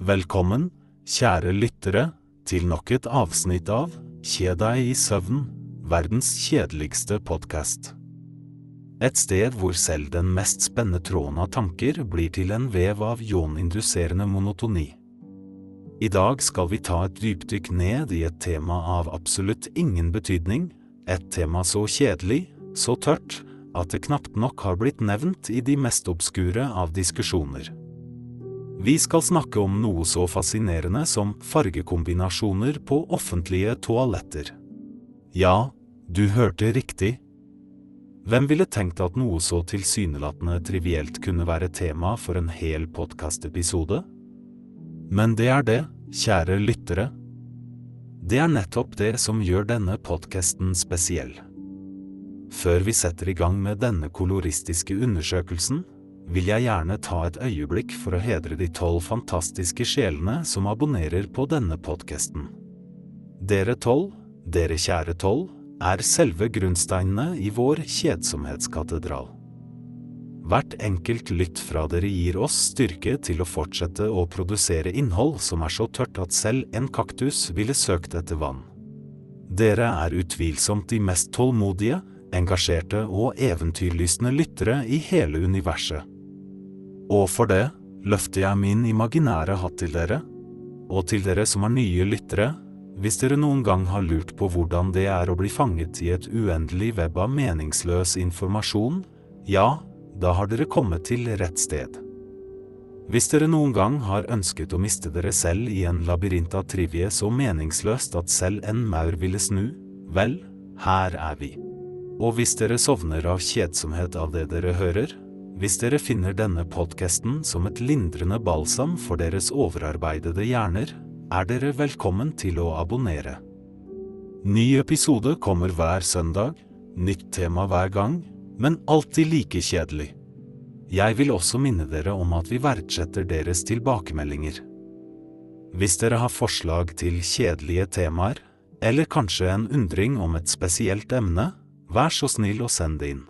Velkommen, kjære lyttere, til nok et avsnitt av Kje deg i søvn, verdens kjedeligste podkast. Et sted hvor selv den mest spennende tråden av tanker blir til en vev av joninduserende monotoni. I dag skal vi ta et dypdykk ned i et tema av absolutt ingen betydning, et tema så kjedelig, så tørt, at det knapt nok har blitt nevnt i de mest obskure av diskusjoner. Vi skal snakke om noe så fascinerende som fargekombinasjoner på offentlige toaletter. Ja, du hørte riktig. Hvem ville tenkt at noe så tilsynelatende trivielt kunne være tema for en hel podkastepisode? Men det er det, kjære lyttere. Det er nettopp det som gjør denne podkasten spesiell. Før vi setter i gang med denne koloristiske undersøkelsen, vil jeg gjerne ta et øyeblikk for å hedre de tolv fantastiske sjelene som abonnerer på denne podkasten. Dere tolv, dere kjære tolv, er selve grunnsteinene i vår kjedsomhetskatedral. Hvert enkelt lytt fra dere gir oss styrke til å fortsette å produsere innhold som er så tørt at selv en kaktus ville søkt etter vann. Dere er utvilsomt de mest tålmodige, engasjerte og eventyrlystne lyttere i hele universet. Og for det løfter jeg min imaginære hatt til dere, og til dere som er nye lyttere, hvis dere noen gang har lurt på hvordan det er å bli fanget i et uendelig web av meningsløs informasjon, ja, da har dere kommet til rett sted. Hvis dere noen gang har ønsket å miste dere selv i en labyrint av trivie så meningsløst at selv en maur ville snu, vel, her er vi. Og hvis dere sovner av kjedsomhet av det dere hører, hvis dere finner denne podkasten som et lindrende balsam for deres overarbeidede hjerner, er dere velkommen til å abonnere. Ny episode kommer hver søndag, nytt tema hver gang, men alltid like kjedelig. Jeg vil også minne dere om at vi verdsetter deres tilbakemeldinger. Hvis dere har forslag til kjedelige temaer, eller kanskje en undring om et spesielt emne, Vær så snill å send det inn.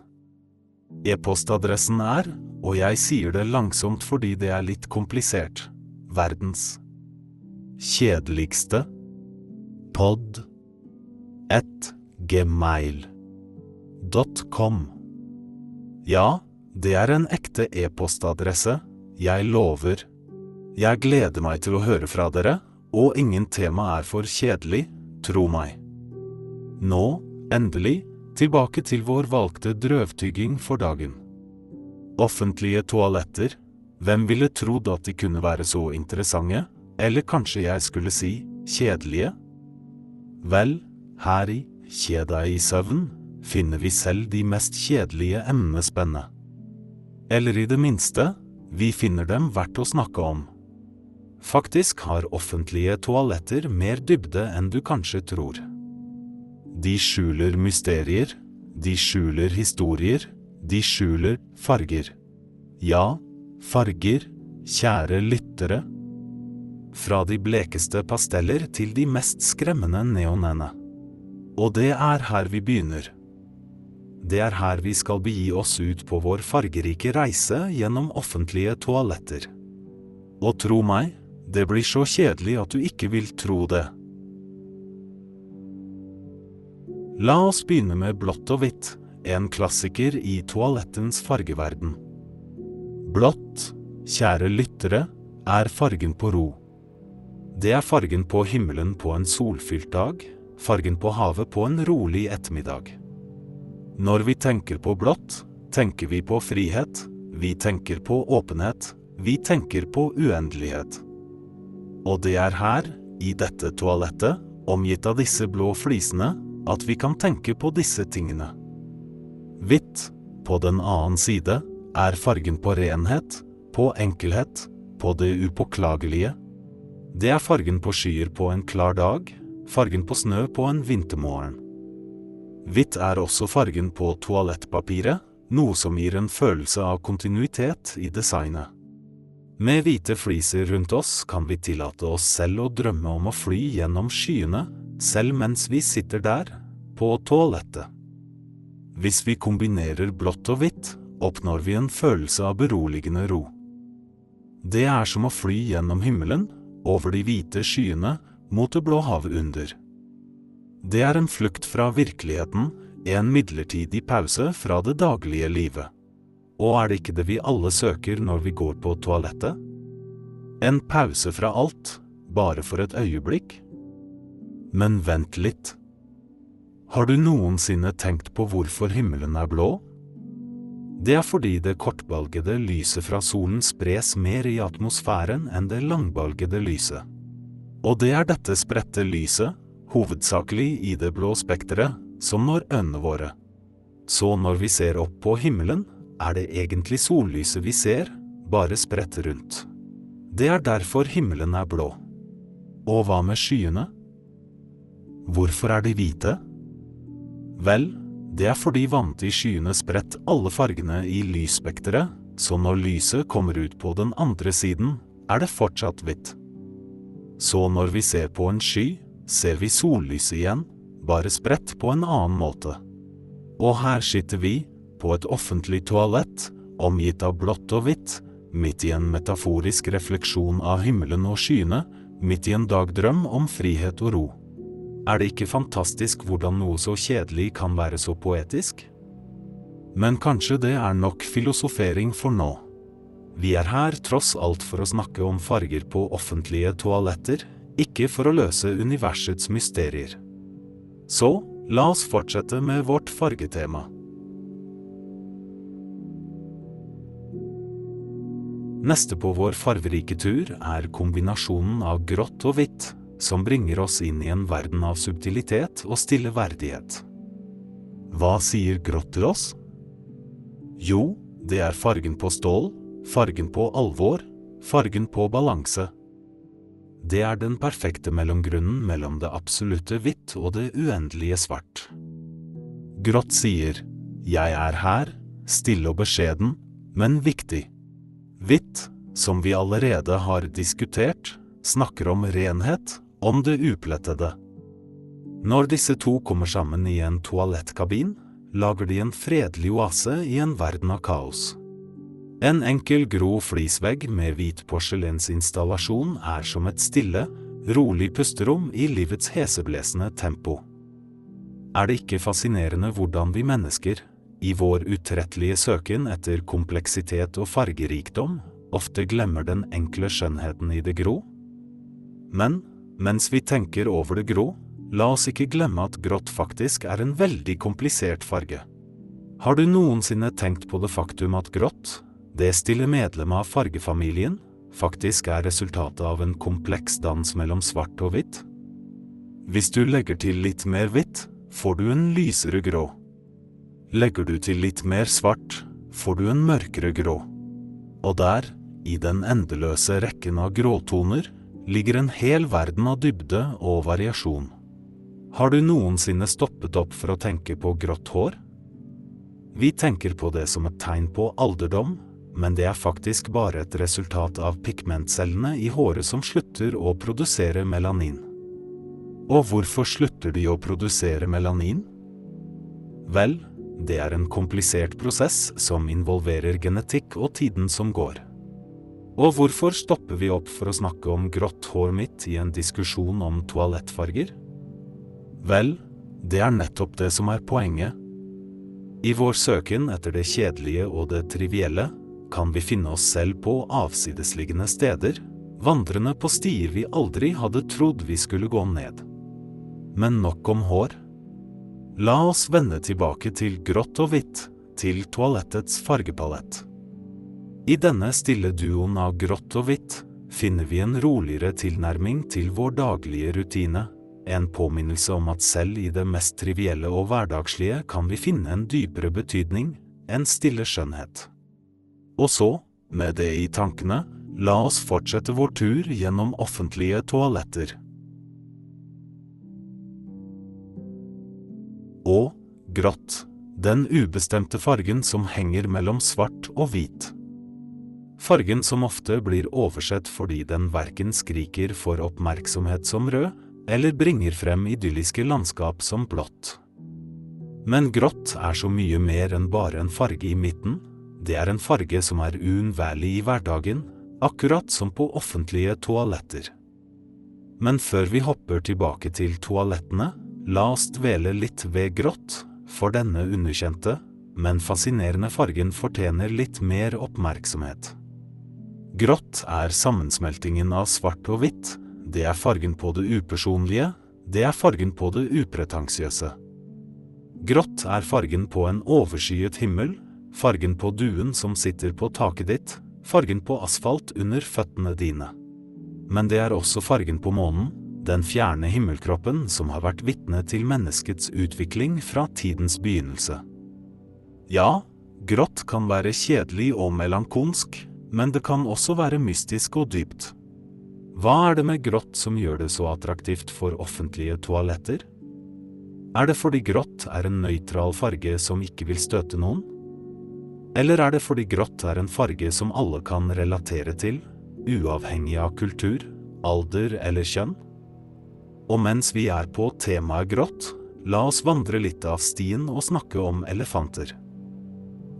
E-postadressen er, og jeg sier det langsomt fordi det er litt komplisert, verdens kjedeligste pod et gmail.com. Ja, det er en ekte e-postadresse, jeg lover. Jeg gleder meg til å høre fra dere, og ingen tema er for kjedelig, tro meg. Nå, endelig, Tilbake til vår valgte drøvtygging for dagen. Offentlige toaletter. Hvem ville trodd at de kunne være så interessante? Eller kanskje jeg skulle si kjedelige? Vel, her i Kjeda i søvn finner vi selv de mest kjedelige emnene spennende. Eller i det minste, vi finner dem verdt å snakke om. Faktisk har offentlige toaletter mer dybde enn du kanskje tror. De skjuler mysterier, de skjuler historier, de skjuler farger. Ja, farger, kjære lyttere. Fra de blekeste pasteller til de mest skremmende neonene. Og det er her vi begynner. Det er her vi skal begi oss ut på vår fargerike reise gjennom offentlige toaletter. Og tro meg, det blir så kjedelig at du ikke vil tro det. La oss begynne med blått og hvitt, en klassiker i toalettens fargeverden. Blått, kjære lyttere, er fargen på ro. Det er fargen på himmelen på en solfylt dag, fargen på havet på en rolig ettermiddag. Når vi tenker på blått, tenker vi på frihet, vi tenker på åpenhet, vi tenker på uendelighet. Og det er her, i dette toalettet, omgitt av disse blå flisene, at vi kan tenke på disse tingene. Hvitt, på den annen side, er fargen på renhet, på enkelhet, på det upåklagelige. Det er fargen på skyer på en klar dag, fargen på snø på en vintermorgen. Hvitt er også fargen på toalettpapiret, noe som gir en følelse av kontinuitet i designet. Med hvite fliser rundt oss kan vi tillate oss selv å drømme om å fly gjennom skyene selv mens vi sitter der, på toalettet. Hvis vi kombinerer blått og hvitt, oppnår vi en følelse av beroligende ro. Det er som å fly gjennom himmelen, over de hvite skyene, mot det blå havet under. Det er en flukt fra virkeligheten, en midlertidig pause fra det daglige livet. Og er det ikke det vi alle søker når vi går på toalettet? En pause fra alt, bare for et øyeblikk? Men vent litt. Har du noensinne tenkt på hvorfor himmelen er blå? Det er fordi det kortbalgede lyset fra solen spres mer i atmosfæren enn det langbalgede lyset. Og det er dette spredte lyset, hovedsakelig i det blå spekteret, som når øynene våre. Så når vi ser opp på himmelen, er det egentlig sollyset vi ser, bare spredt rundt. Det er derfor himmelen er blå. Og hva med skyene? Hvorfor er de hvite? Vel, det er fordi vant i skyene spredt alle fargene i lysspekteret, så når lyset kommer ut på den andre siden, er det fortsatt hvitt. Så når vi ser på en sky, ser vi sollyset igjen, bare spredt på en annen måte. Og her sitter vi, på et offentlig toalett, omgitt av blått og hvitt, midt i en metaforisk refleksjon av himmelen og skyene, midt i en dagdrøm om frihet og ro. Er det ikke fantastisk hvordan noe så kjedelig kan være så poetisk? Men kanskje det er nok filosofering for nå. Vi er her tross alt for å snakke om farger på offentlige toaletter, ikke for å løse universets mysterier. Så, la oss fortsette med vårt fargetema. Neste på vår farverike tur er kombinasjonen av grått og hvitt, som bringer oss inn i en verden av subtilitet og stille verdighet. Hva sier grått til oss? Jo, det er fargen på stål, fargen på alvor, fargen på balanse. Det er den perfekte mellomgrunnen mellom det absolutte hvitt og det uendelige svart. Grått sier, jeg er her, stille og beskjeden, men viktig. Hvitt, som vi allerede har diskutert, snakker om renhet om det uplettede. Når disse to kommer sammen i en toalettkabin, lager de en fredelig oase i en verden av kaos. En enkel grå flisvegg med hvit porselensinstallasjon er som et stille, rolig pusterom i livets heseblesende tempo. Er det ikke fascinerende hvordan vi mennesker, i vår utrettelige søken etter kompleksitet og fargerikdom, ofte glemmer den enkle skjønnheten i det grå? Men mens vi tenker over det grå, la oss ikke glemme at grått faktisk er en veldig komplisert farge. Har du noensinne tenkt på det faktum at grått, det stille medlemmet av fargefamilien, faktisk er resultatet av en kompleks dans mellom svart og hvitt? Hvis du legger til litt mer hvitt, får du en lysere grå. Legger du til litt mer svart, får du en mørkere grå. Og der, i den endeløse rekken av gråtoner, ligger en hel verden av dybde og variasjon. Har du noensinne stoppet opp for å tenke på grått hår? Vi tenker på det som et tegn på alderdom, men det er faktisk bare et resultat av pigmentcellene i håret som slutter å produsere melanin. Og hvorfor slutter de å produsere melanin? Vel, det er en komplisert prosess som involverer genetikk og tiden som går. Og hvorfor stopper vi opp for å snakke om grått hår mitt i en diskusjon om toalettfarger? Vel, det er nettopp det som er poenget. I vår søken etter det kjedelige og det trivielle kan vi finne oss selv på avsidesliggende steder, vandrende på stier vi aldri hadde trodd vi skulle gå ned. Men nok om hår. La oss vende tilbake til grått og hvitt, til toalettets fargepalett. I denne stille duoen av grått og hvitt finner vi en roligere tilnærming til vår daglige rutine, en påminnelse om at selv i det mest trivielle og hverdagslige kan vi finne en dypere betydning, en stille skjønnhet. Og så, med det i tankene, la oss fortsette vår tur gjennom offentlige toaletter. Og grått, den ubestemte fargen som henger mellom svart og hvit fargen som ofte blir oversett fordi den verken skriker for oppmerksomhet som rød, eller bringer frem idylliske landskap som blått. Men grått er så mye mer enn bare en farge i midten, det er en farge som er uunnværlig i hverdagen, akkurat som på offentlige toaletter. Men før vi hopper tilbake til toalettene, la oss dvele litt ved grått, for denne underkjente, men fascinerende fargen fortjener litt mer oppmerksomhet. Grått er sammensmeltingen av svart og hvitt, det er fargen på det upersonlige, det er fargen på det upretensiøse. Grått er fargen på en overskyet himmel, fargen på duen som sitter på taket ditt, fargen på asfalt under føttene dine. Men det er også fargen på månen, den fjerne himmelkroppen som har vært vitne til menneskets utvikling fra tidens begynnelse. Ja, grått kan være kjedelig og melankolsk, men det kan også være mystisk og dypt. Hva er det med grått som gjør det så attraktivt for offentlige toaletter? Er det fordi grått er en nøytral farge som ikke vil støte noen? Eller er det fordi grått er en farge som alle kan relatere til, uavhengig av kultur, alder eller kjønn? Og mens vi er på temaet grått, la oss vandre litt av stien og snakke om elefanter.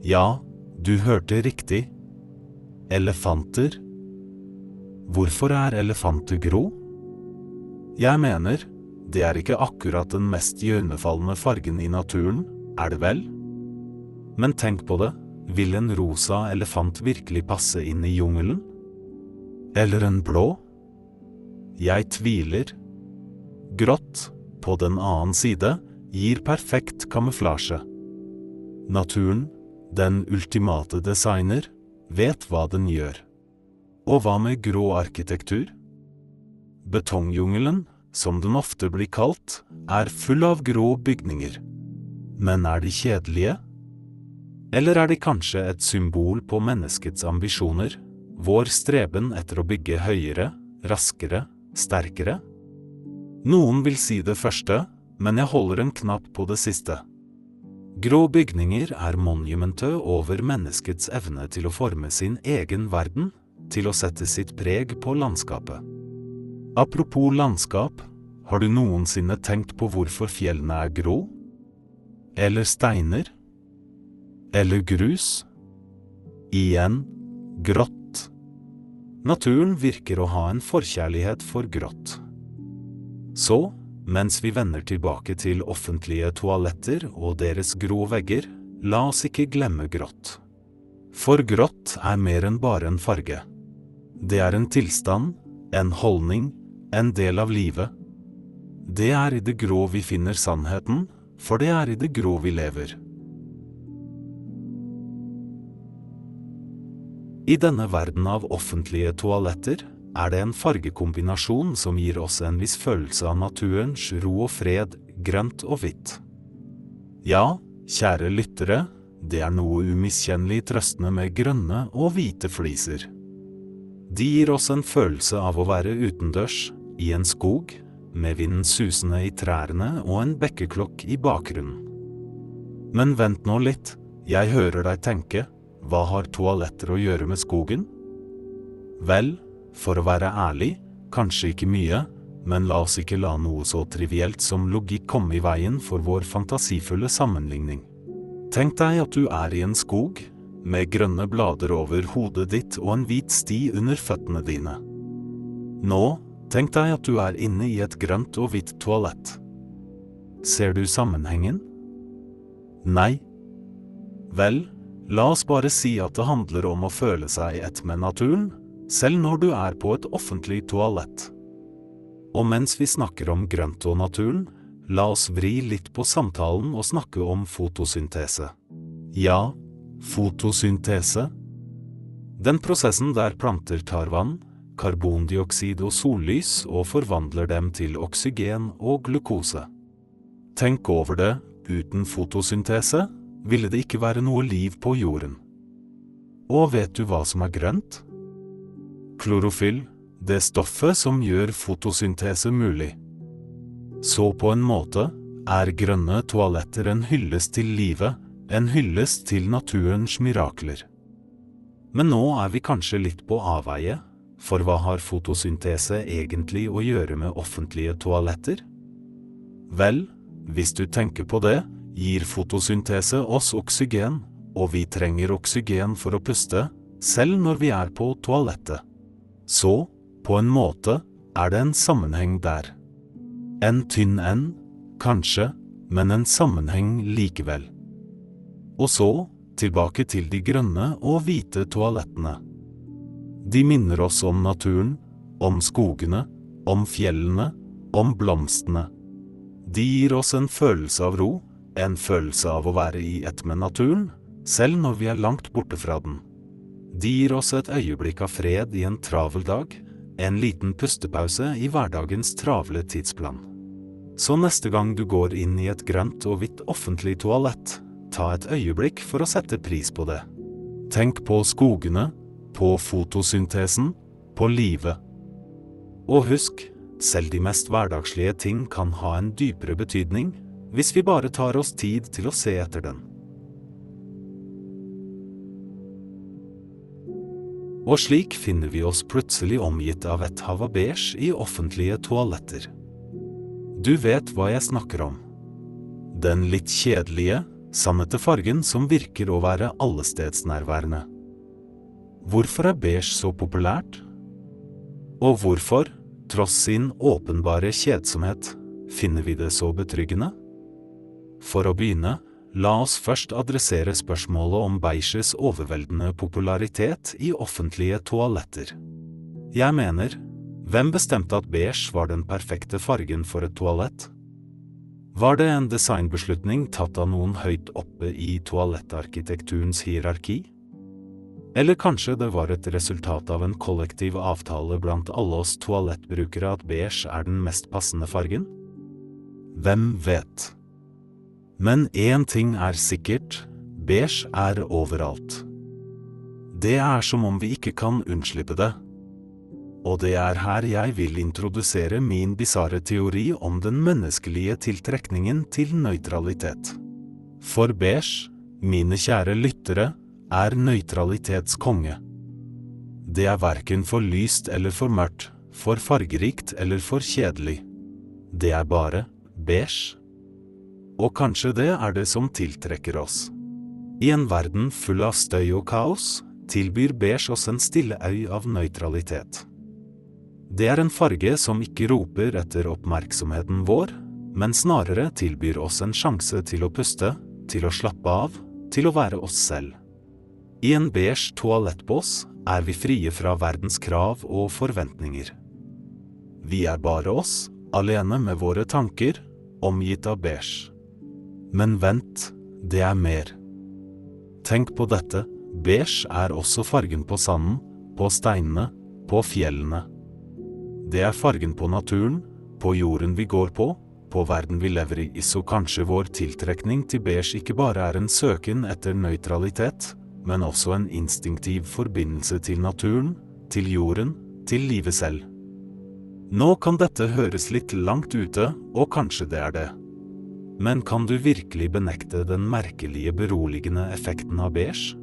Ja, du hørte riktig. Elefanter. Hvorfor er elefanter grå? Jeg mener, det er ikke akkurat den mest iøynefallende fargen i naturen, er det vel? Men tenk på det, vil en rosa elefant virkelig passe inn i jungelen? Eller en blå? Jeg tviler. Grått, på den annen side, gir perfekt kamuflasje. Naturen, den ultimate designer, vet hva den gjør. Og hva med grå arkitektur? Betongjungelen, som den ofte blir kalt, er full av grå bygninger. Men er de kjedelige? Eller er de kanskje et symbol på menneskets ambisjoner, vår streben etter å bygge høyere, raskere, sterkere? Noen vil si det første, men jeg holder en knapp på det siste. Grå bygninger er monumentet over menneskets evne til å forme sin egen verden, til å sette sitt preg på landskapet. Apropos landskap, har du noensinne tenkt på hvorfor fjellene er grå? Eller steiner? Eller grus? Igjen grått. Naturen virker å ha en forkjærlighet for grått. Så, mens vi vender tilbake til offentlige toaletter og deres grå vegger, la oss ikke glemme grått. For grått er mer enn bare en farge. Det er en tilstand, en holdning, en del av livet. Det er i det grå vi finner sannheten, for det er i det grå vi lever. I denne verden av offentlige toaletter er det en fargekombinasjon som gir oss en viss følelse av naturens ro og fred, grønt og hvitt. Ja, kjære lyttere, det er noe umiskjennelig trøstende med grønne og hvite fliser. De gir oss en følelse av å være utendørs, i en skog, med vinden susende i trærne og en bekkeklokk i bakgrunnen. Men vent nå litt, jeg hører deg tenke, hva har toaletter å gjøre med skogen? Vel, for å være ærlig, kanskje ikke mye, men la oss ikke la noe så trivielt som logikk komme i veien for vår fantasifulle sammenligning. Tenk deg at du er i en skog, med grønne blader over hodet ditt og en hvit sti under føttene dine. Nå, tenk deg at du er inne i et grønt og hvitt toalett. Ser du sammenhengen? Nei? Vel, la oss bare si at det handler om å føle seg ett med naturen, selv når du er på et offentlig toalett. Og mens vi snakker om grønt og naturen, la oss vri litt på samtalen og snakke om fotosyntese. Ja, fotosyntese. Den prosessen der planter tar vann, karbondioksid og sollys og forvandler dem til oksygen og glukose. Tenk over det, uten fotosyntese ville det ikke være noe liv på jorden. Og vet du hva som er grønt? Klorofyll, det stoffet som gjør fotosyntese mulig. Så på en måte er grønne toaletter en hyllest til livet, en hyllest til naturens mirakler. Men nå er vi kanskje litt på avveie, for hva har fotosyntese egentlig å gjøre med offentlige toaletter? Vel, hvis du tenker på det, gir fotosyntese oss oksygen, og vi trenger oksygen for å puste, selv når vi er på toalettet. Så, på en måte, er det en sammenheng der. En tynn en, kanskje, men en sammenheng likevel. Og så, tilbake til de grønne og hvite toalettene. De minner oss om naturen, om skogene, om fjellene, om blomstene. De gir oss en følelse av ro, en følelse av å være i ett med naturen, selv når vi er langt borte fra den. De gir oss et øyeblikk av fred i en travel dag, en liten pustepause i hverdagens travle tidsplan. Så neste gang du går inn i et grønt og hvitt offentlig toalett, ta et øyeblikk for å sette pris på det. Tenk på skogene, på fotosyntesen, på livet. Og husk, selv de mest hverdagslige ting kan ha en dypere betydning hvis vi bare tar oss tid til å se etter den. Og slik finner vi oss plutselig omgitt av et hav av beige i offentlige toaletter. Du vet hva jeg snakker om. Den litt kjedelige, sannete fargen som virker å være allestedsnærværende. Hvorfor er beige så populært? Og hvorfor, tross sin åpenbare kjedsomhet, finner vi det så betryggende? For å begynne, la oss først adressere spørsmålet om beiges overveldende popularitet i offentlige toaletter. Jeg mener, hvem bestemte at beige var den perfekte fargen for et toalett? Var det en designbeslutning tatt av noen høyt oppe i toalettarkitekturens hierarki? Eller kanskje det var et resultat av en kollektiv avtale blant alle oss toalettbrukere at beige er den mest passende fargen? Hvem vet? Men én ting er sikkert, beige er overalt. Det er som om vi ikke kan unnslippe det. Og det er her jeg vil introdusere min bisarre teori om den menneskelige tiltrekningen til nøytralitet. For beige, mine kjære lyttere, er nøytralitets konge. Det er verken for lyst eller for mørkt, for fargerikt eller for kjedelig. Det er bare beige. Og kanskje det er det som tiltrekker oss. I en verden full av støy og kaos tilbyr beige oss en stille øy av nøytralitet. Det er en farge som ikke roper etter oppmerksomheten vår, men snarere tilbyr oss en sjanse til å puste, til å slappe av, til å være oss selv. I en beige toalettbås er vi frie fra verdens krav og forventninger. Vi er bare oss, alene med våre tanker, omgitt av beige. Men vent, det er mer. Tenk på dette, beige er også fargen på sanden, på steinene, på fjellene. Det er fargen på naturen, på jorden vi går på, på verden vi lever i, så kanskje vår tiltrekning til beige ikke bare er en søken etter nøytralitet, men også en instinktiv forbindelse til naturen, til jorden, til livet selv. Nå kan dette høres litt langt ute, og kanskje det er det. Men kan du virkelig benekte den merkelige beroligende effekten av beige?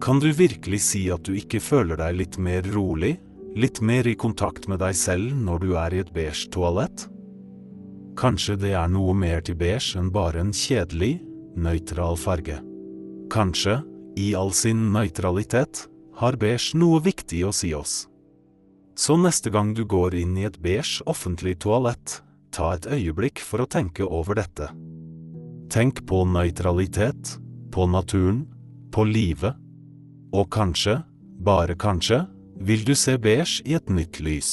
Kan du virkelig si at du ikke føler deg litt mer rolig, litt mer i kontakt med deg selv når du er i et beige toalett? Kanskje det er noe mer til beige enn bare en kjedelig, nøytral farge. Kanskje, i all sin nøytralitet, har beige noe viktig å si oss. Så neste gang du går inn i et beige offentlig toalett, ta et øyeblikk for å tenke over dette. Tenk på nøytralitet, på naturen, på livet, og kanskje, bare kanskje, vil du se beige i et nytt lys.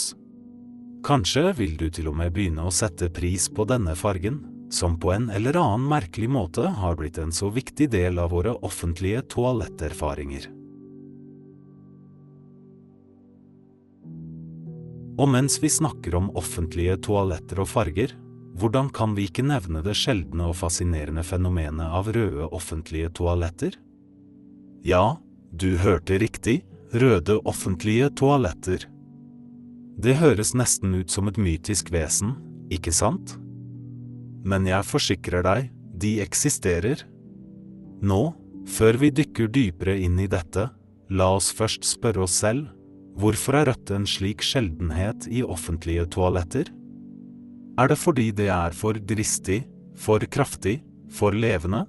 Kanskje vil du til og med begynne å sette pris på denne fargen, som på en eller annen merkelig måte har blitt en så viktig del av våre offentlige toaletterfaringer. Og mens vi snakker om offentlige toaletter og farger, hvordan kan vi ikke nevne det sjeldne og fascinerende fenomenet av røde offentlige toaletter? Ja, du hørte riktig, røde offentlige toaletter. Det høres nesten ut som et mytisk vesen, ikke sant? Men jeg forsikrer deg, de eksisterer. Nå, før vi dykker dypere inn i dette, la oss først spørre oss selv, Hvorfor er rødt en slik sjeldenhet i offentlige toaletter? Er det fordi det er for dristig, for kraftig, for levende?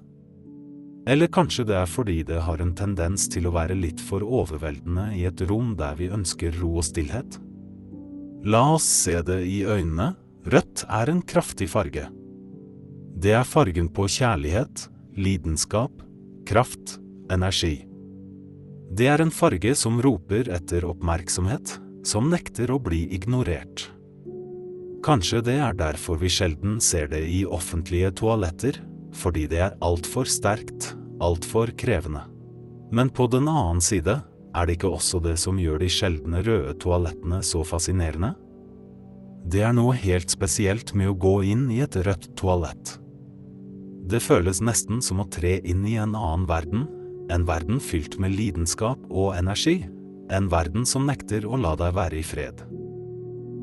Eller kanskje det er fordi det har en tendens til å være litt for overveldende i et rom der vi ønsker ro og stillhet? La oss se det i øynene. Rødt er en kraftig farge. Det er fargen på kjærlighet, lidenskap, kraft, energi. Det er en farge som roper etter oppmerksomhet, som nekter å bli ignorert. Kanskje det er derfor vi sjelden ser det i offentlige toaletter, fordi det er altfor sterkt, altfor krevende. Men på den annen side er det ikke også det som gjør de sjeldne røde toalettene så fascinerende? Det er noe helt spesielt med å gå inn i et rødt toalett. Det føles nesten som å tre inn i en annen verden, en verden fylt med lidenskap og energi, en verden som nekter å la deg være i fred.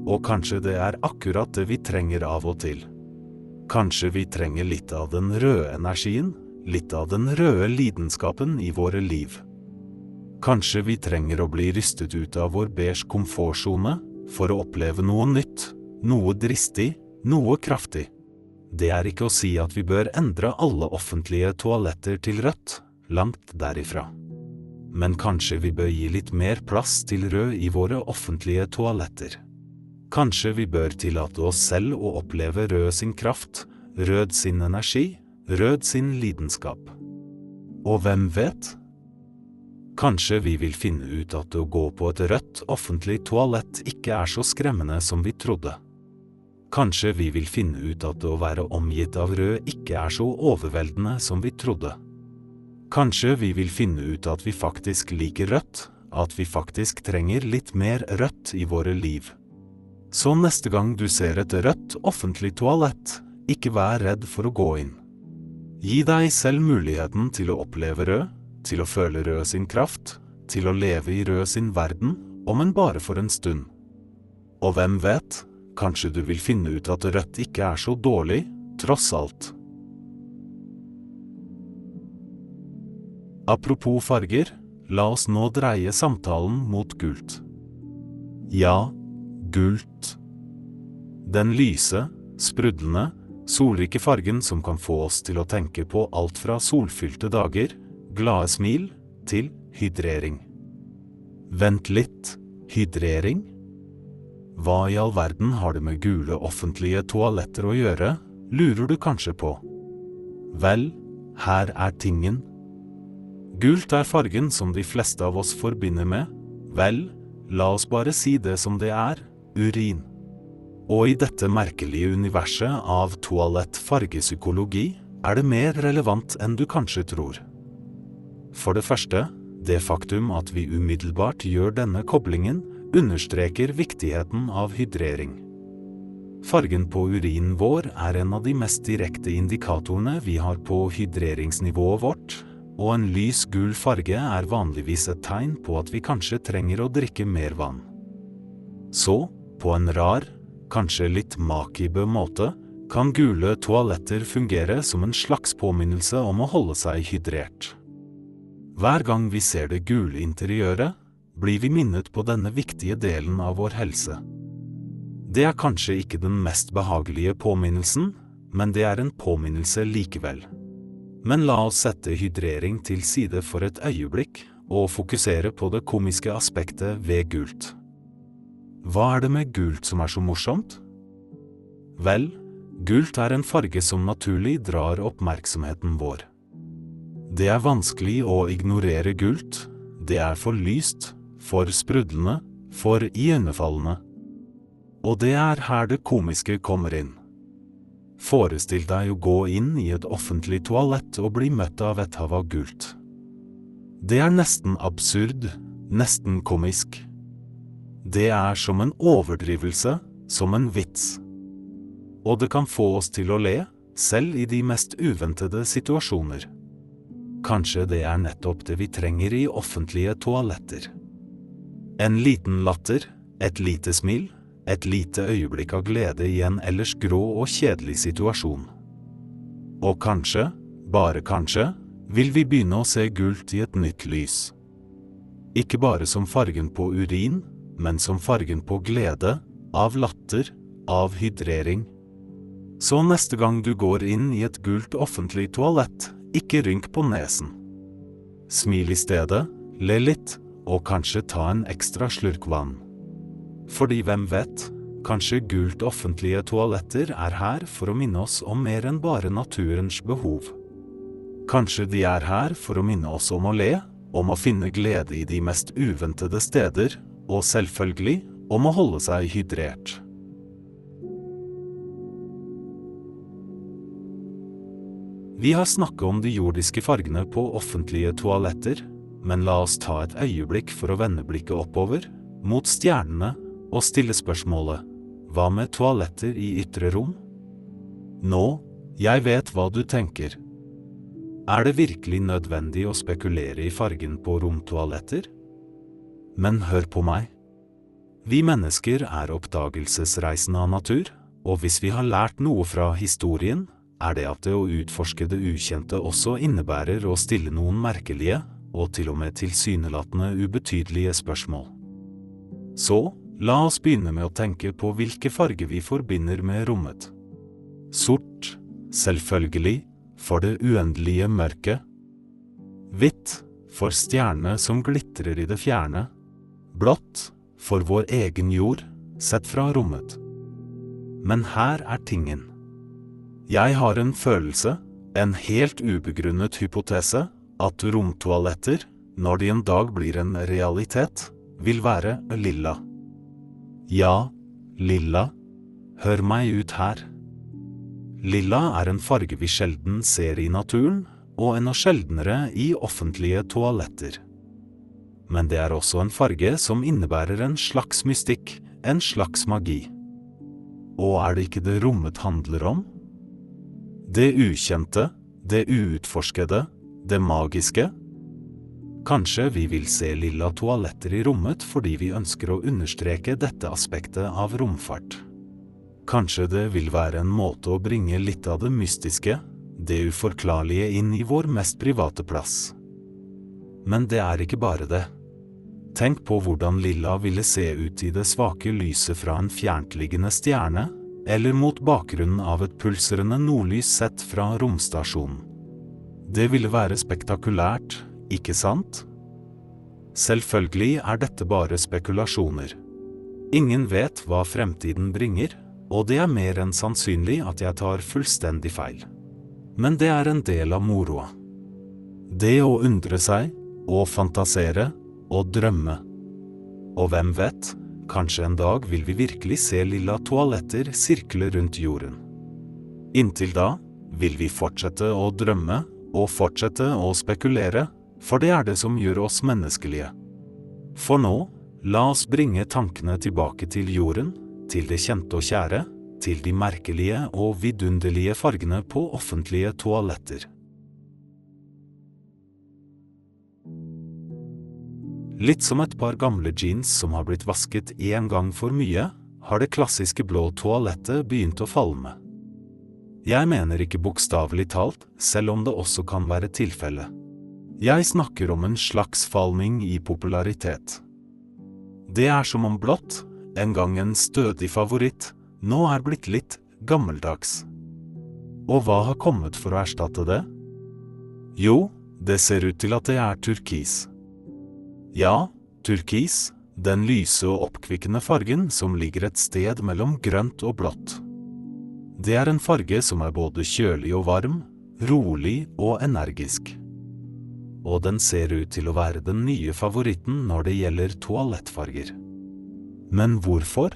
Og kanskje det er akkurat det vi trenger av og til. Kanskje vi trenger litt av den røde energien, litt av den røde lidenskapen i våre liv. Kanskje vi trenger å bli rystet ut av vår beige komfortsone for å oppleve noe nytt, noe dristig, noe kraftig. Det er ikke å si at vi bør endre alle offentlige toaletter til rødt, langt derifra. Men kanskje vi bør gi litt mer plass til rød i våre offentlige toaletter. Kanskje vi bør tillate oss selv å oppleve rød sin kraft, rød sin energi, rød sin lidenskap. Og hvem vet? Kanskje vi vil finne ut at å gå på et rødt offentlig toalett ikke er så skremmende som vi trodde. Kanskje vi vil finne ut at å være omgitt av rød ikke er så overveldende som vi trodde. Kanskje vi vil finne ut at vi faktisk liker rødt, at vi faktisk trenger litt mer rødt i våre liv. Så neste gang du ser et rødt offentlig toalett, ikke vær redd for å gå inn. Gi deg selv muligheten til å oppleve rød, til å føle rød sin kraft, til å leve i rød sin verden, om enn bare for en stund. Og hvem vet, kanskje du vil finne ut at rødt ikke er så dårlig, tross alt. Apropos farger, la oss nå dreie samtalen mot gult. Ja, gult. Den lyse, sprudlende, solrike fargen som kan få oss til å tenke på alt fra solfylte dager, glade smil, til hydrering. Vent litt, hydrering? Hva i all verden har det med gule offentlige toaletter å gjøre, lurer du kanskje på. Vel, her er tingen. Gult er fargen som de fleste av oss forbinder med, vel, la oss bare si det som det er, urin. Og i dette merkelige universet av toalett-fargepsykologi er det mer relevant enn du kanskje tror. For det første, det faktum at vi umiddelbart gjør denne koblingen, understreker viktigheten av hydrering. Fargen på urinen vår er en av de mest direkte indikatorene vi har på hydreringsnivået vårt, og en lys gul farge er vanligvis et tegn på at vi kanskje trenger å drikke mer vann. Så, på en rar, kanskje litt makibø måte, kan gule toaletter fungere som en slags påminnelse om å holde seg hydrert. Hver gang vi ser det gule interiøret, blir vi minnet på denne viktige delen av vår helse. Det er kanskje ikke den mest behagelige påminnelsen, men det er en påminnelse likevel. Men la oss sette hydrering til side for et øyeblikk og fokusere på det komiske aspektet ved gult. Hva er det med gult som er så morsomt? Vel, gult er en farge som naturlig drar oppmerksomheten vår. Det er vanskelig å ignorere gult. Det er for lyst, for sprudlende, for iøynefallende. Og det er her det komiske kommer inn. Forestill deg å gå inn i et offentlig toalett og bli møtt av et hav av gult. Det er nesten absurd, nesten komisk. Det er som en overdrivelse, som en vits. Og det kan få oss til å le, selv i de mest uventede situasjoner. Kanskje det er nettopp det vi trenger i offentlige toaletter. En liten latter, et lite smil, et lite øyeblikk av glede i en ellers grå og kjedelig situasjon. Og kanskje, bare kanskje, vil vi begynne å se gult i et nytt lys. Ikke bare som fargen på urin, men som fargen på glede, av latter, av hydrering. Så neste gang du går inn i et gult offentlig toalett, ikke rynk på nesen. Smil i stedet, le litt, og kanskje ta en ekstra slurk vann. Fordi hvem vet, kanskje gult offentlige toaletter er her for å minne oss om mer enn bare naturens behov. Kanskje de er her for å minne oss om å le, om å finne glede i de mest uventede steder, og selvfølgelig om å holde seg hydrert. Vi har snakket om de jordiske fargene på offentlige toaletter, men la oss ta et øyeblikk for å vende blikket oppover, mot stjernene, og stille spørsmålet Hva med toaletter i ytre rom? Nå, jeg vet hva du tenker. Er det virkelig nødvendig å spekulere i fargen på romtoaletter? Men hør på meg. Vi mennesker er oppdagelsesreisende av natur, og hvis vi har lært noe fra historien, er det at det å utforske det ukjente også innebærer å stille noen merkelige, og til og med tilsynelatende ubetydelige spørsmål. Så, la oss begynne med å tenke på hvilke farger vi forbinder med rommet. Sort, selvfølgelig, for det uendelige mørket. Hvitt, for stjernene som glitrer i det fjerne. Blått, for vår egen jord, sett fra rommet. Men her er tingen. Jeg har en følelse, en helt ubegrunnet hypotese, at romtoaletter, når de en dag blir en realitet, vil være lilla. Ja, lilla. Hør meg ut her. Lilla er en farge vi sjelden ser i naturen, og enda sjeldnere i offentlige toaletter. Men det er også en farge som innebærer en slags mystikk, en slags magi. Og er det ikke det rommet handler om? Det ukjente, det uutforskede, det magiske? Kanskje vi vil se lilla toaletter i rommet fordi vi ønsker å understreke dette aspektet av romfart. Kanskje det vil være en måte å bringe litt av det mystiske, det uforklarlige inn i vår mest private plass. Men det er ikke bare det. Tenk på hvordan lilla ville se ut i det svake lyset fra en fjerntliggende stjerne, eller mot bakgrunnen av et pulserende nordlys sett fra romstasjonen. Det ville være spektakulært, ikke sant? Selvfølgelig er dette bare spekulasjoner. Ingen vet hva fremtiden bringer, og det er mer enn sannsynlig at jeg tar fullstendig feil. Men det er en del av moroa. Det å undre seg, og fantasere, og drømme. Og hvem vet, kanskje en dag vil vi virkelig se lilla toaletter sirkle rundt jorden. Inntil da vil vi fortsette å drømme og fortsette å spekulere, for det er det som gjør oss menneskelige. For nå, la oss bringe tankene tilbake til jorden, til det kjente og kjære, til de merkelige og vidunderlige fargene på offentlige toaletter. Litt som et par gamle jeans som har blitt vasket én gang for mye, har det klassiske blå toalettet begynt å falme. Jeg mener ikke bokstavelig talt, selv om det også kan være tilfelle. Jeg snakker om en slags falming i popularitet. Det er som om blått, en gang en stødig favoritt, nå er blitt litt gammeldags. Og hva har kommet for å erstatte det? Jo, det ser ut til at det er turkis. Ja, turkis, den lyse og oppkvikkende fargen som ligger et sted mellom grønt og blått. Det er en farge som er både kjølig og varm, rolig og energisk. Og den ser ut til å være den nye favoritten når det gjelder toalettfarger. Men hvorfor?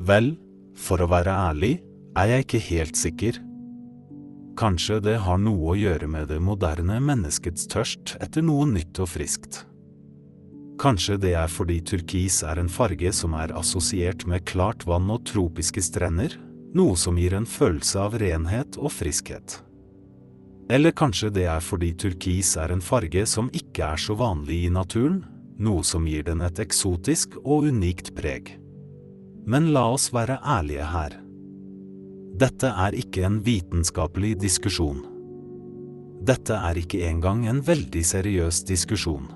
Vel, for å være ærlig, er jeg ikke helt sikker. Kanskje det har noe å gjøre med det moderne menneskets tørst etter noe nytt og friskt. Kanskje det er fordi turkis er en farge som er assosiert med klart vann og tropiske strender, noe som gir en følelse av renhet og friskhet. Eller kanskje det er fordi turkis er en farge som ikke er så vanlig i naturen, noe som gir den et eksotisk og unikt preg. Men la oss være ærlige her. Dette er ikke en vitenskapelig diskusjon. Dette er ikke engang en veldig seriøs diskusjon.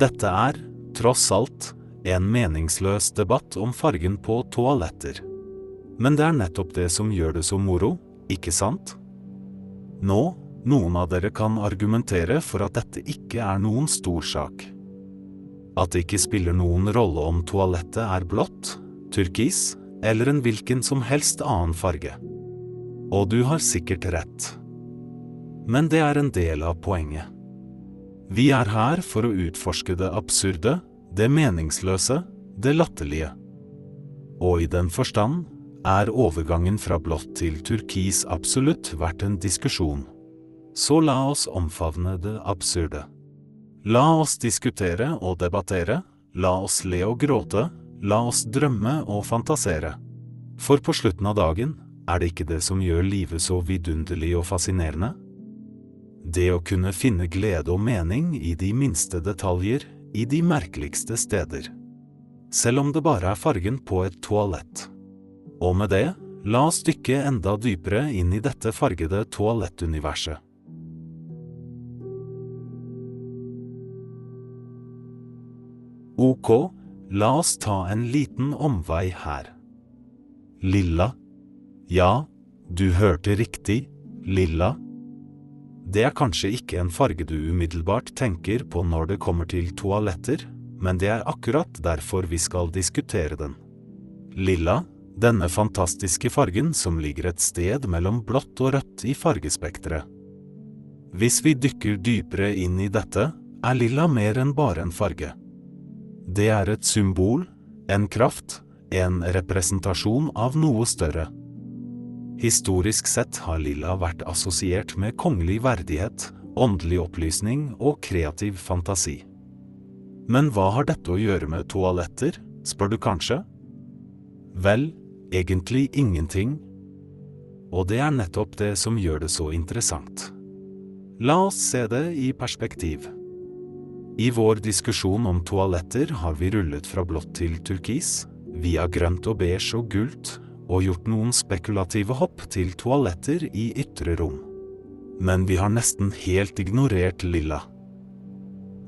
Dette er, tross alt, en meningsløs debatt om fargen på toaletter. Men det er nettopp det som gjør det så moro, ikke sant? Nå, noen av dere kan argumentere for at dette ikke er noen stor sak. At det ikke spiller noen rolle om toalettet er blått, turkis eller en hvilken som helst annen farge. Og du har sikkert rett. Men det er en del av poenget. Vi er her for å utforske det absurde, det meningsløse, det latterlige. Og i den forstand er overgangen fra blått til turkis absolutt verdt en diskusjon. Så la oss omfavne det absurde. La oss diskutere og debattere, la oss le og gråte, la oss drømme og fantasere. For på slutten av dagen er det ikke det som gjør livet så vidunderlig og fascinerende? Det å kunne finne glede og mening i de minste detaljer, i de merkeligste steder. Selv om det bare er fargen på et toalett. Og med det, la oss dykke enda dypere inn i dette fargede toalettuniverset. Ok, la oss ta en liten omvei her. Lilla. Ja, du hørte riktig, lilla. Det er kanskje ikke en farge du umiddelbart tenker på når det kommer til toaletter, men det er akkurat derfor vi skal diskutere den. Lilla, denne fantastiske fargen som ligger et sted mellom blått og rødt i fargespekteret. Hvis vi dykker dypere inn i dette, er lilla mer enn bare en farge. Det er et symbol, en kraft, en representasjon av noe større. Historisk sett har lilla vært assosiert med kongelig verdighet, åndelig opplysning og kreativ fantasi. Men hva har dette å gjøre med toaletter, spør du kanskje? Vel, egentlig ingenting. Og det er nettopp det som gjør det så interessant. La oss se det i perspektiv. I vår diskusjon om toaletter har vi rullet fra blått til turkis, via grønt og beige og gult, og gjort noen spekulative hopp til toaletter i ytre rom. Men vi har nesten helt ignorert lilla.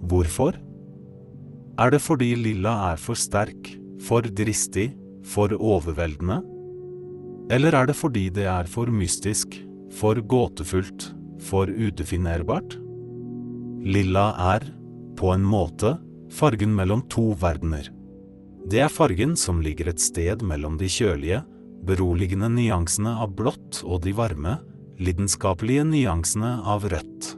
Hvorfor? Er det fordi lilla er for sterk, for dristig, for overveldende? Eller er det fordi det er for mystisk, for gåtefullt, for udefinerbart? Lilla er, på en måte, fargen mellom to verdener. Det er fargen som ligger et sted mellom de kjølige, beroligende nyansene av blått og de varme, lidenskapelige nyansene av rødt.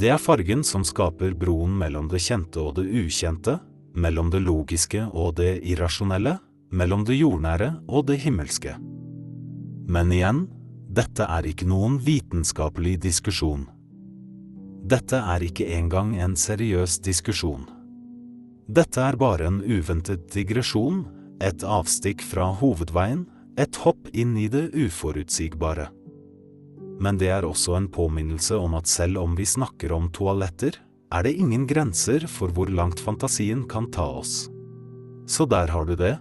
Det er fargen som skaper broen mellom det kjente og det ukjente, mellom det logiske og det irrasjonelle, mellom det jordnære og det himmelske. Men igjen, dette er ikke noen vitenskapelig diskusjon. Dette er ikke engang en seriøs diskusjon. Dette er bare en uventet digresjon et avstikk fra hovedveien, et hopp inn i det uforutsigbare. Men det er også en påminnelse om at selv om vi snakker om toaletter, er det ingen grenser for hvor langt fantasien kan ta oss. Så der har du det.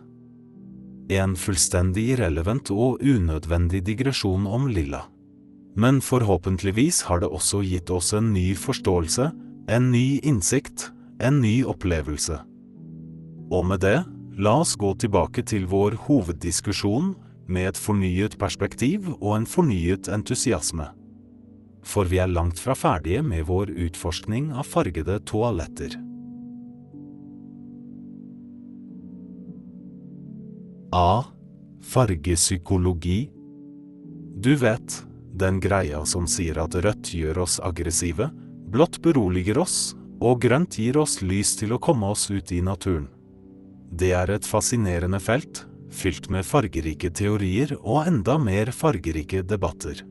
En fullstendig irrelevant og unødvendig digresjon om lilla. Men forhåpentligvis har det også gitt oss en ny forståelse, en ny innsikt, en ny opplevelse. Og med det La oss gå tilbake til vår hoveddiskusjon med et fornyet perspektiv og en fornyet entusiasme. For vi er langt fra ferdige med vår utforskning av fargede toaletter. A. Fargepsykologi Du vet, den greia som sier at rødt gjør oss aggressive, blått beroliger oss, og grønt gir oss lys til å komme oss ut i naturen. Det er et fascinerende felt, fylt med fargerike teorier og enda mer fargerike debatter.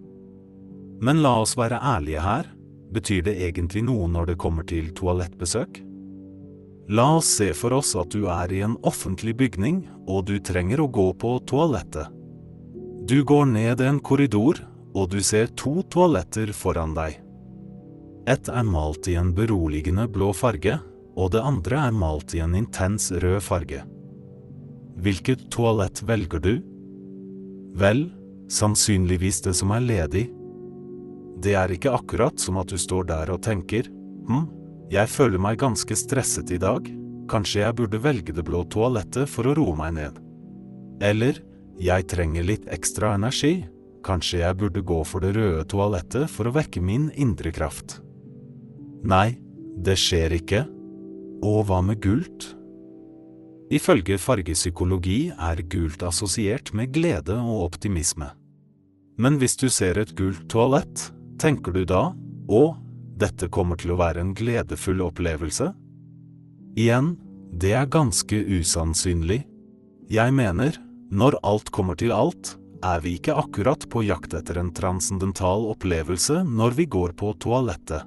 Men la oss være ærlige her, betyr det egentlig noe når det kommer til toalettbesøk? La oss se for oss at du er i en offentlig bygning, og du trenger å gå på toalettet. Du går ned en korridor, og du ser to toaletter foran deg. Ett er malt i en beroligende blå farge, og det andre er malt i en intens rød farge. Hvilket toalett velger du? Vel, sannsynligvis det som er ledig. Det er ikke akkurat som at du står der og tenker hm, jeg føler meg ganske stresset i dag, kanskje jeg burde velge det blå toalettet for å roe meg ned. Eller jeg trenger litt ekstra energi, kanskje jeg burde gå for det røde toalettet for å vekke min indre kraft. Nei, det skjer ikke. Og hva med gult? Ifølge fargepsykologi er gult assosiert med glede og optimisme. Men hvis du ser et gult toalett, tenker du da å, dette kommer til å være en gledefull opplevelse? Igjen, det er ganske usannsynlig. Jeg mener, når alt kommer til alt, er vi ikke akkurat på jakt etter en transcendental opplevelse når vi går på toalettet.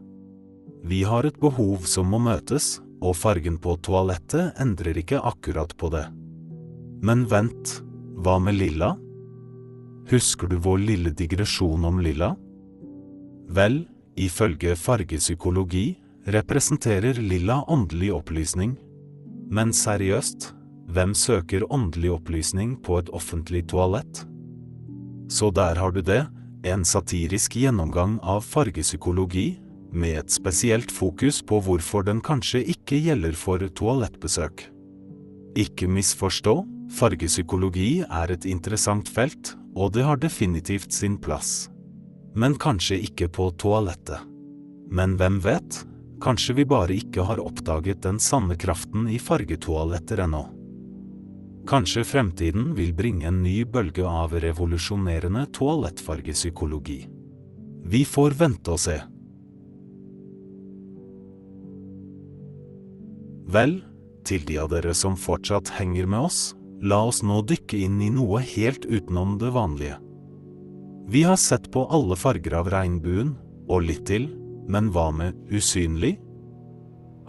Vi har et behov som må møtes, og fargen på toalettet endrer ikke akkurat på det. Men vent, hva med lilla? Husker du vår lille digresjon om lilla? Vel, ifølge fargepsykologi representerer lilla åndelig opplysning. Men seriøst, hvem søker åndelig opplysning på et offentlig toalett? Så der har du det, en satirisk gjennomgang av fargepsykologi med et spesielt fokus på hvorfor den kanskje ikke gjelder for toalettbesøk. Ikke misforstå, fargepsykologi er et interessant felt, og det har definitivt sin plass. Men kanskje ikke på toalettet. Men hvem vet, kanskje vi bare ikke har oppdaget den sanne kraften i fargetoaletter ennå. Kanskje fremtiden vil bringe en ny bølge av revolusjonerende toalettfargepsykologi. Vi får vente og se. Vel, til de av dere som fortsatt henger med oss, la oss nå dykke inn i noe helt utenom det vanlige. Vi har sett på alle farger av regnbuen, og litt til, men hva med usynlig?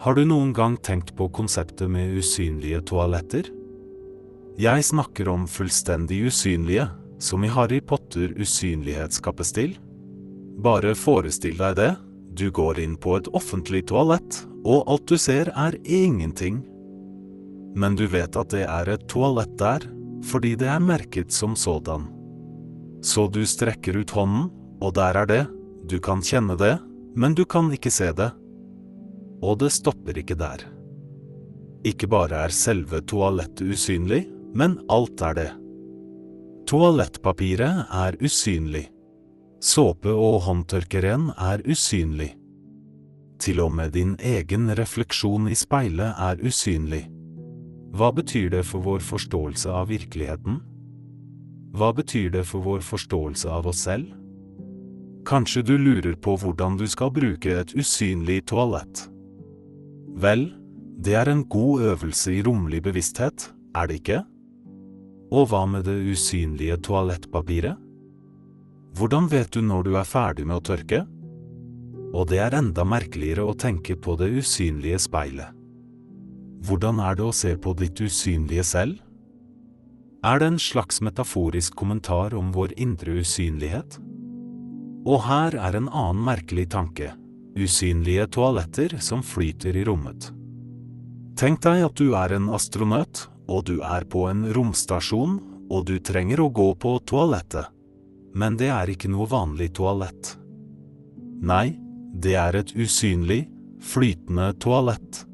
Har du noen gang tenkt på konseptet med usynlige toaletter? Jeg snakker om fullstendig usynlige, som i Harry Potter usynlighetskapestill. Bare forestill deg det, du går inn på et offentlig toalett, og alt du ser er ingenting. Men du vet at det er et toalett der, fordi det er merket som sådan. Så du strekker ut hånden, og der er det, du kan kjenne det, men du kan ikke se det. Og det stopper ikke der. Ikke bare er selve toalettet usynlig, men alt er det. Toalettpapiret er usynlig. Såpe og håndtørkeren er usynlig. Til og med din egen refleksjon i speilet er usynlig. Hva betyr det for vår forståelse av virkeligheten? Hva betyr det for vår forståelse av oss selv? Kanskje du lurer på hvordan du skal bruke et usynlig toalett? Vel, det er en god øvelse i romlig bevissthet, er det ikke? Og hva med det usynlige toalettpapiret? Hvordan vet du når du er ferdig med å tørke? Og det er enda merkeligere å tenke på det usynlige speilet. Hvordan er det å se på ditt usynlige selv? Er det en slags metaforisk kommentar om vår indre usynlighet? Og her er en annen merkelig tanke, usynlige toaletter som flyter i rommet. Tenk deg at du er en astronaut, og du er på en romstasjon, og du trenger å gå på toalettet. Men det er ikke noe vanlig toalett. Nei, det er et usynlig, flytende toalett.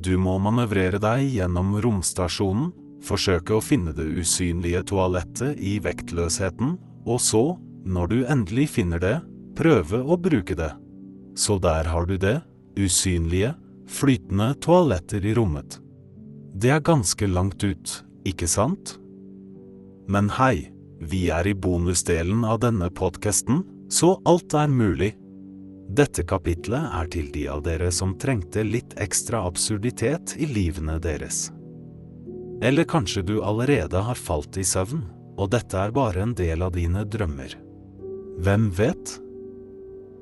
Du må manøvrere deg gjennom romstasjonen, forsøke å finne det usynlige toalettet i vektløsheten, og så, når du endelig finner det, prøve å bruke det. Så der har du det, usynlige, flytende toaletter i rommet. Det er ganske langt ut, ikke sant? Men hei, vi er i bonusdelen av denne podkasten, så alt er mulig. Dette kapitlet er til de av dere som trengte litt ekstra absurditet i livene deres. Eller kanskje du allerede har falt i søvn, og dette er bare en del av dine drømmer. Hvem vet?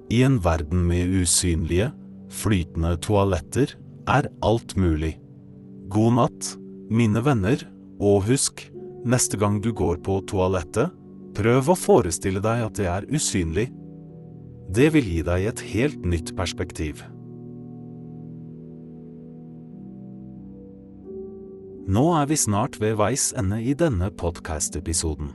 I en verden med usynlige, flytende toaletter er alt mulig. God natt, mine venner, og husk, neste gang du går på toalettet, prøv å forestille deg at det er usynlig det vil gi deg et helt nytt perspektiv. Nå er vi snart ved veis ende i denne podkast-episoden.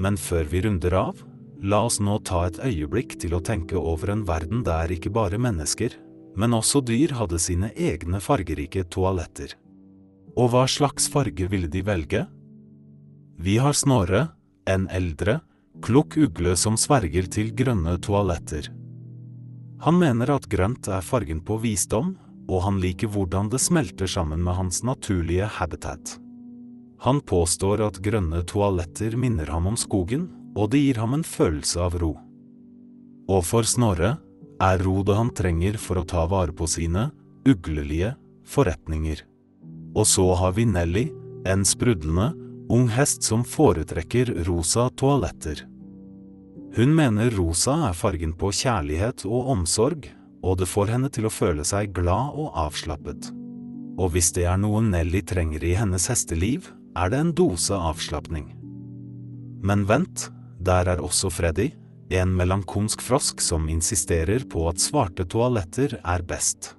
Men før vi runder av, la oss nå ta et øyeblikk til å tenke over en verden der ikke bare mennesker, men også dyr hadde sine egne fargerike toaletter. Og hva slags farge ville de velge? Vi har Snorre, en eldre, klokk ugle som sverger til grønne toaletter. Han mener at grønt er fargen på visdom, og han liker hvordan det smelter sammen med hans naturlige habitat. Han påstår at grønne toaletter minner ham om skogen, og det gir ham en følelse av ro. Og for Snorre er ro det han trenger for å ta vare på sine uglelige forretninger. Og så har vi Nelly, en sprudlende, ung hest som foretrekker rosa toaletter. Hun mener rosa er fargen på kjærlighet og omsorg, og det får henne til å føle seg glad og avslappet. Og hvis det er noe Nelly trenger i hennes hesteliv, er det en dose avslapning. Men vent, der er også Freddy, en melankonsk frosk som insisterer på at svarte toaletter er best.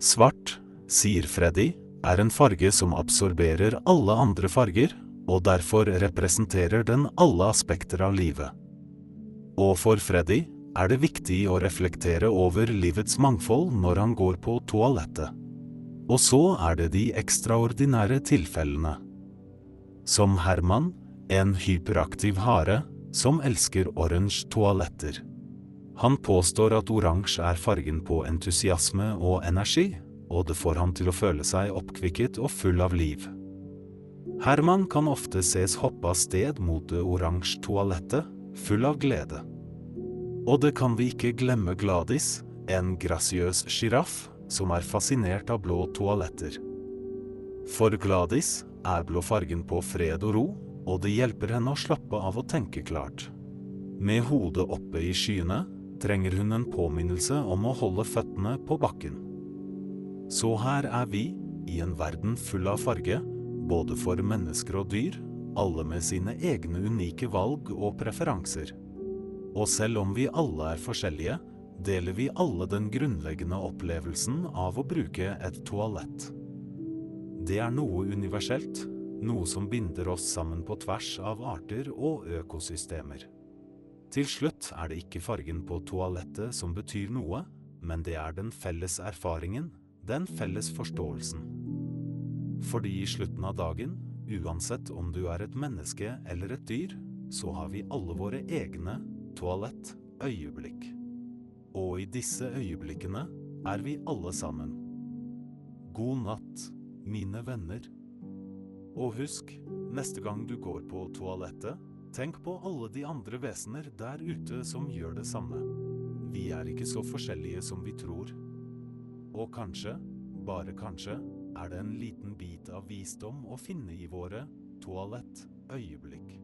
Svart, sier Freddy, er en farge som absorberer alle andre farger, og derfor representerer den alle aspekter av livet. Og for Freddy er det viktig å reflektere over livets mangfold når han går på toalettet. Og så er det de ekstraordinære tilfellene. Som Herman, en hyperaktiv hare som elsker oransje toaletter. Han påstår at oransje er fargen på entusiasme og energi, og det får han til å føle seg oppkvikket og full av liv. Herman kan ofte ses hoppe av sted mot det oransje toalettet, full av glede. Og det kan vi ikke glemme Gladis, en grasiøs sjiraff som er fascinert av blå toaletter. For Gladis er blå fargen på fred og ro, og det hjelper henne å slappe av og tenke klart. Med hodet oppe i skyene trenger hun en påminnelse om å holde føttene på bakken. Så her er vi, i en verden full av farge, både for mennesker og dyr, alle med sine egne unike valg og preferanser. Og selv om vi alle er forskjellige, deler vi alle den grunnleggende opplevelsen av å bruke et toalett. Det er noe universelt, noe som binder oss sammen på tvers av arter og økosystemer. Til slutt er det ikke fargen på toalettet som betyr noe, men det er den felles erfaringen, den felles forståelsen. Fordi i slutten av dagen, uansett om du er et menneske eller et dyr, så har vi alle våre egne toalettøyeblikk. Og i disse øyeblikkene er vi alle sammen. God natt, mine venner. Og husk, neste gang du går på toalettet, tenk på alle de andre vesener der ute som gjør det samme. Vi er ikke så forskjellige som vi tror. Og kanskje, bare kanskje, er det en liten bit av visdom å finne i våre toalettøyeblikk.